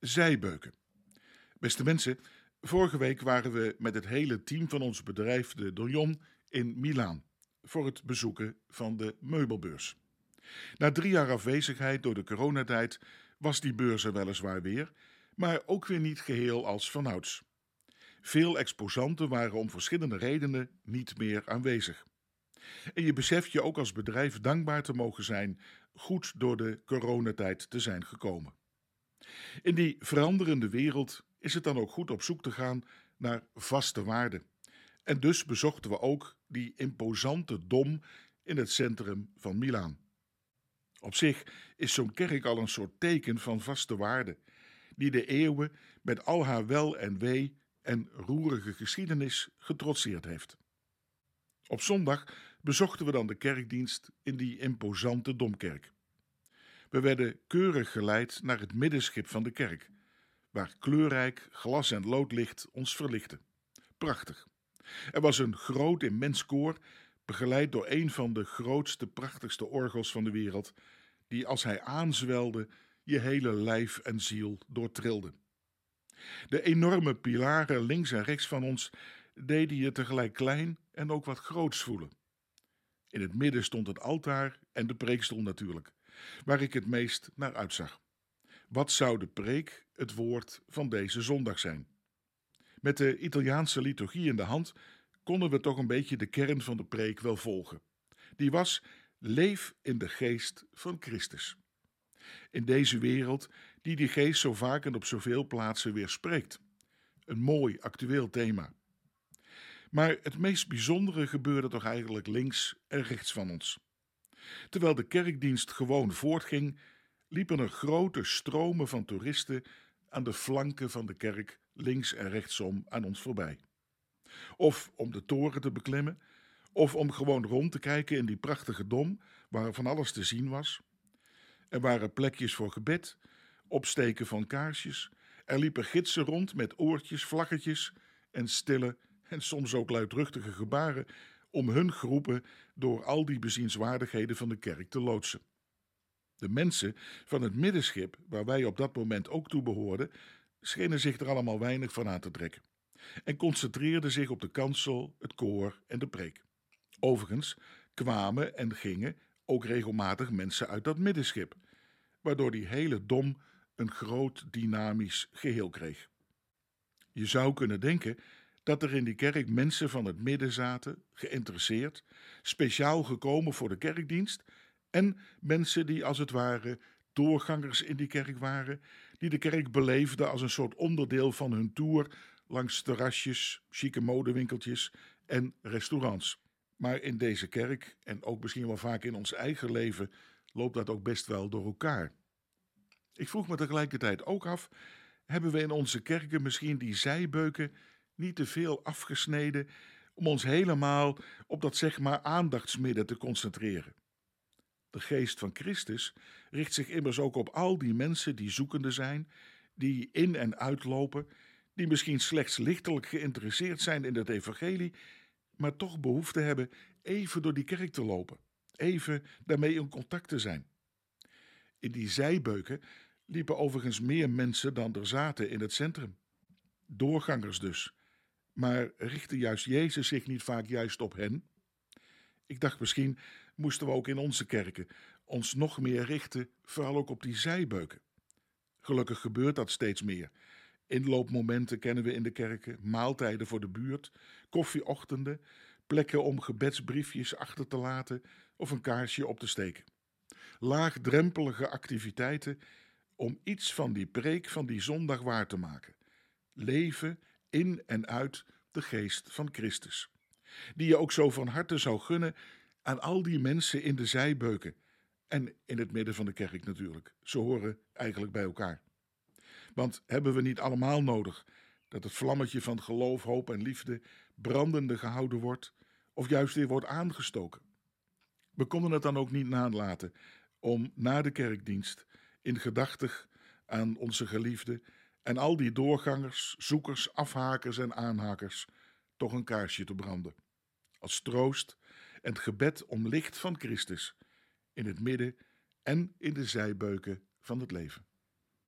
Zijbeuken. Beste mensen, vorige week waren we met het hele team van ons bedrijf, de Dorion, in Milaan voor het bezoeken van de meubelbeurs. Na drie jaar afwezigheid door de coronatijd was die beurs er weliswaar weer, maar ook weer niet geheel als vanouds. Veel exposanten waren om verschillende redenen niet meer aanwezig. En je beseft je ook als bedrijf dankbaar te mogen zijn goed door de coronatijd te zijn gekomen. In die veranderende wereld is het dan ook goed op zoek te gaan naar vaste waarden. En dus bezochten we ook die imposante dom in het centrum van Milaan. Op zich is zo'n kerk al een soort teken van vaste waarden, die de eeuwen met al haar wel en wee en roerige geschiedenis getrotseerd heeft. Op zondag bezochten we dan de kerkdienst in die imposante domkerk. We werden keurig geleid naar het middenschip van de kerk, waar kleurrijk glas- en loodlicht ons verlichtte. Prachtig. Er was een groot immens koor, begeleid door een van de grootste, prachtigste orgels van de wereld, die als hij aanzwelde je hele lijf en ziel doortrilde. De enorme pilaren links en rechts van ons deden je tegelijk klein en ook wat groots voelen. In het midden stond het altaar en de preekstoel natuurlijk, waar ik het meest naar uitzag. Wat zou de preek, het woord van deze zondag zijn? Met de Italiaanse liturgie in de hand konden we toch een beetje de kern van de preek wel volgen. Die was: leef in de geest van Christus. In deze wereld die die geest zo vaak en op zoveel plaatsen weer spreekt. Een mooi actueel thema. Maar het meest bijzondere gebeurde toch eigenlijk links en rechts van ons. Terwijl de kerkdienst gewoon voortging, liepen er grote stromen van toeristen aan de flanken van de kerk links en rechtsom aan ons voorbij. Of om de toren te beklimmen, of om gewoon rond te kijken in die prachtige dom waar van alles te zien was. Er waren plekjes voor gebed, opsteken van kaarsjes. Er liepen gidsen rond met oortjes, vlaggetjes en stille en soms ook luidruchtige gebaren om hun groepen door al die bezienswaardigheden van de kerk te loodsen. De mensen van het middenschip, waar wij op dat moment ook toe behoorden, schenen zich er allemaal weinig van aan te trekken en concentreerden zich op de kansel, het koor en de preek. Overigens kwamen en gingen ook regelmatig mensen uit dat middenschip, waardoor die hele dom een groot dynamisch geheel kreeg. Je zou kunnen denken dat er in die kerk mensen van het midden zaten, geïnteresseerd, speciaal gekomen voor de kerkdienst, en mensen die als het ware doorgangers in die kerk waren, die de kerk beleefden als een soort onderdeel van hun tour langs terrasjes, chique modewinkeltjes en restaurants. Maar in deze kerk, en ook misschien wel vaak in ons eigen leven, loopt dat ook best wel door elkaar. Ik vroeg me tegelijkertijd ook af: hebben we in onze kerken misschien die zijbeuken niet te veel afgesneden om ons helemaal op dat zeg maar aandachtsmidden te concentreren? De geest van Christus richt zich immers ook op al die mensen die zoekende zijn, die in en uitlopen, die misschien slechts lichtelijk geïnteresseerd zijn in het evangelie, maar toch behoefte hebben even door die kerk te lopen, even daarmee in contact te zijn. In die zijbeuken liepen overigens meer mensen dan er zaten in het centrum. Doorgangers dus. Maar richtte juist Jezus zich niet vaak juist op hen? Ik dacht misschien moesten we ook in onze kerken ons nog meer richten, vooral ook op die zijbeuken. Gelukkig gebeurt dat steeds meer. Inloopmomenten kennen we in de kerken, maaltijden voor de buurt, koffieochtenden, plekken om gebedsbriefjes achter te laten of een kaarsje op te steken. Laagdrempelige activiteiten om iets van die preek van die zondag waar te maken. Leven in en uit de geest van Christus. Die je ook zo van harte zou gunnen aan al die mensen in de zijbeuken. En in het midden van de kerk natuurlijk. Ze horen eigenlijk bij elkaar. Want hebben we niet allemaal nodig dat het vlammetje van geloof, hoop en liefde brandende gehouden wordt, of juist weer wordt aangestoken? We konden het dan ook niet nalaten om na de kerkdienst in gedachtig aan onze geliefde en al die doorgangers, zoekers, afhakers en aanhakers toch een kaarsje te branden. Als troost en het gebed om licht van Christus in het midden en in de zijbeuken van het leven.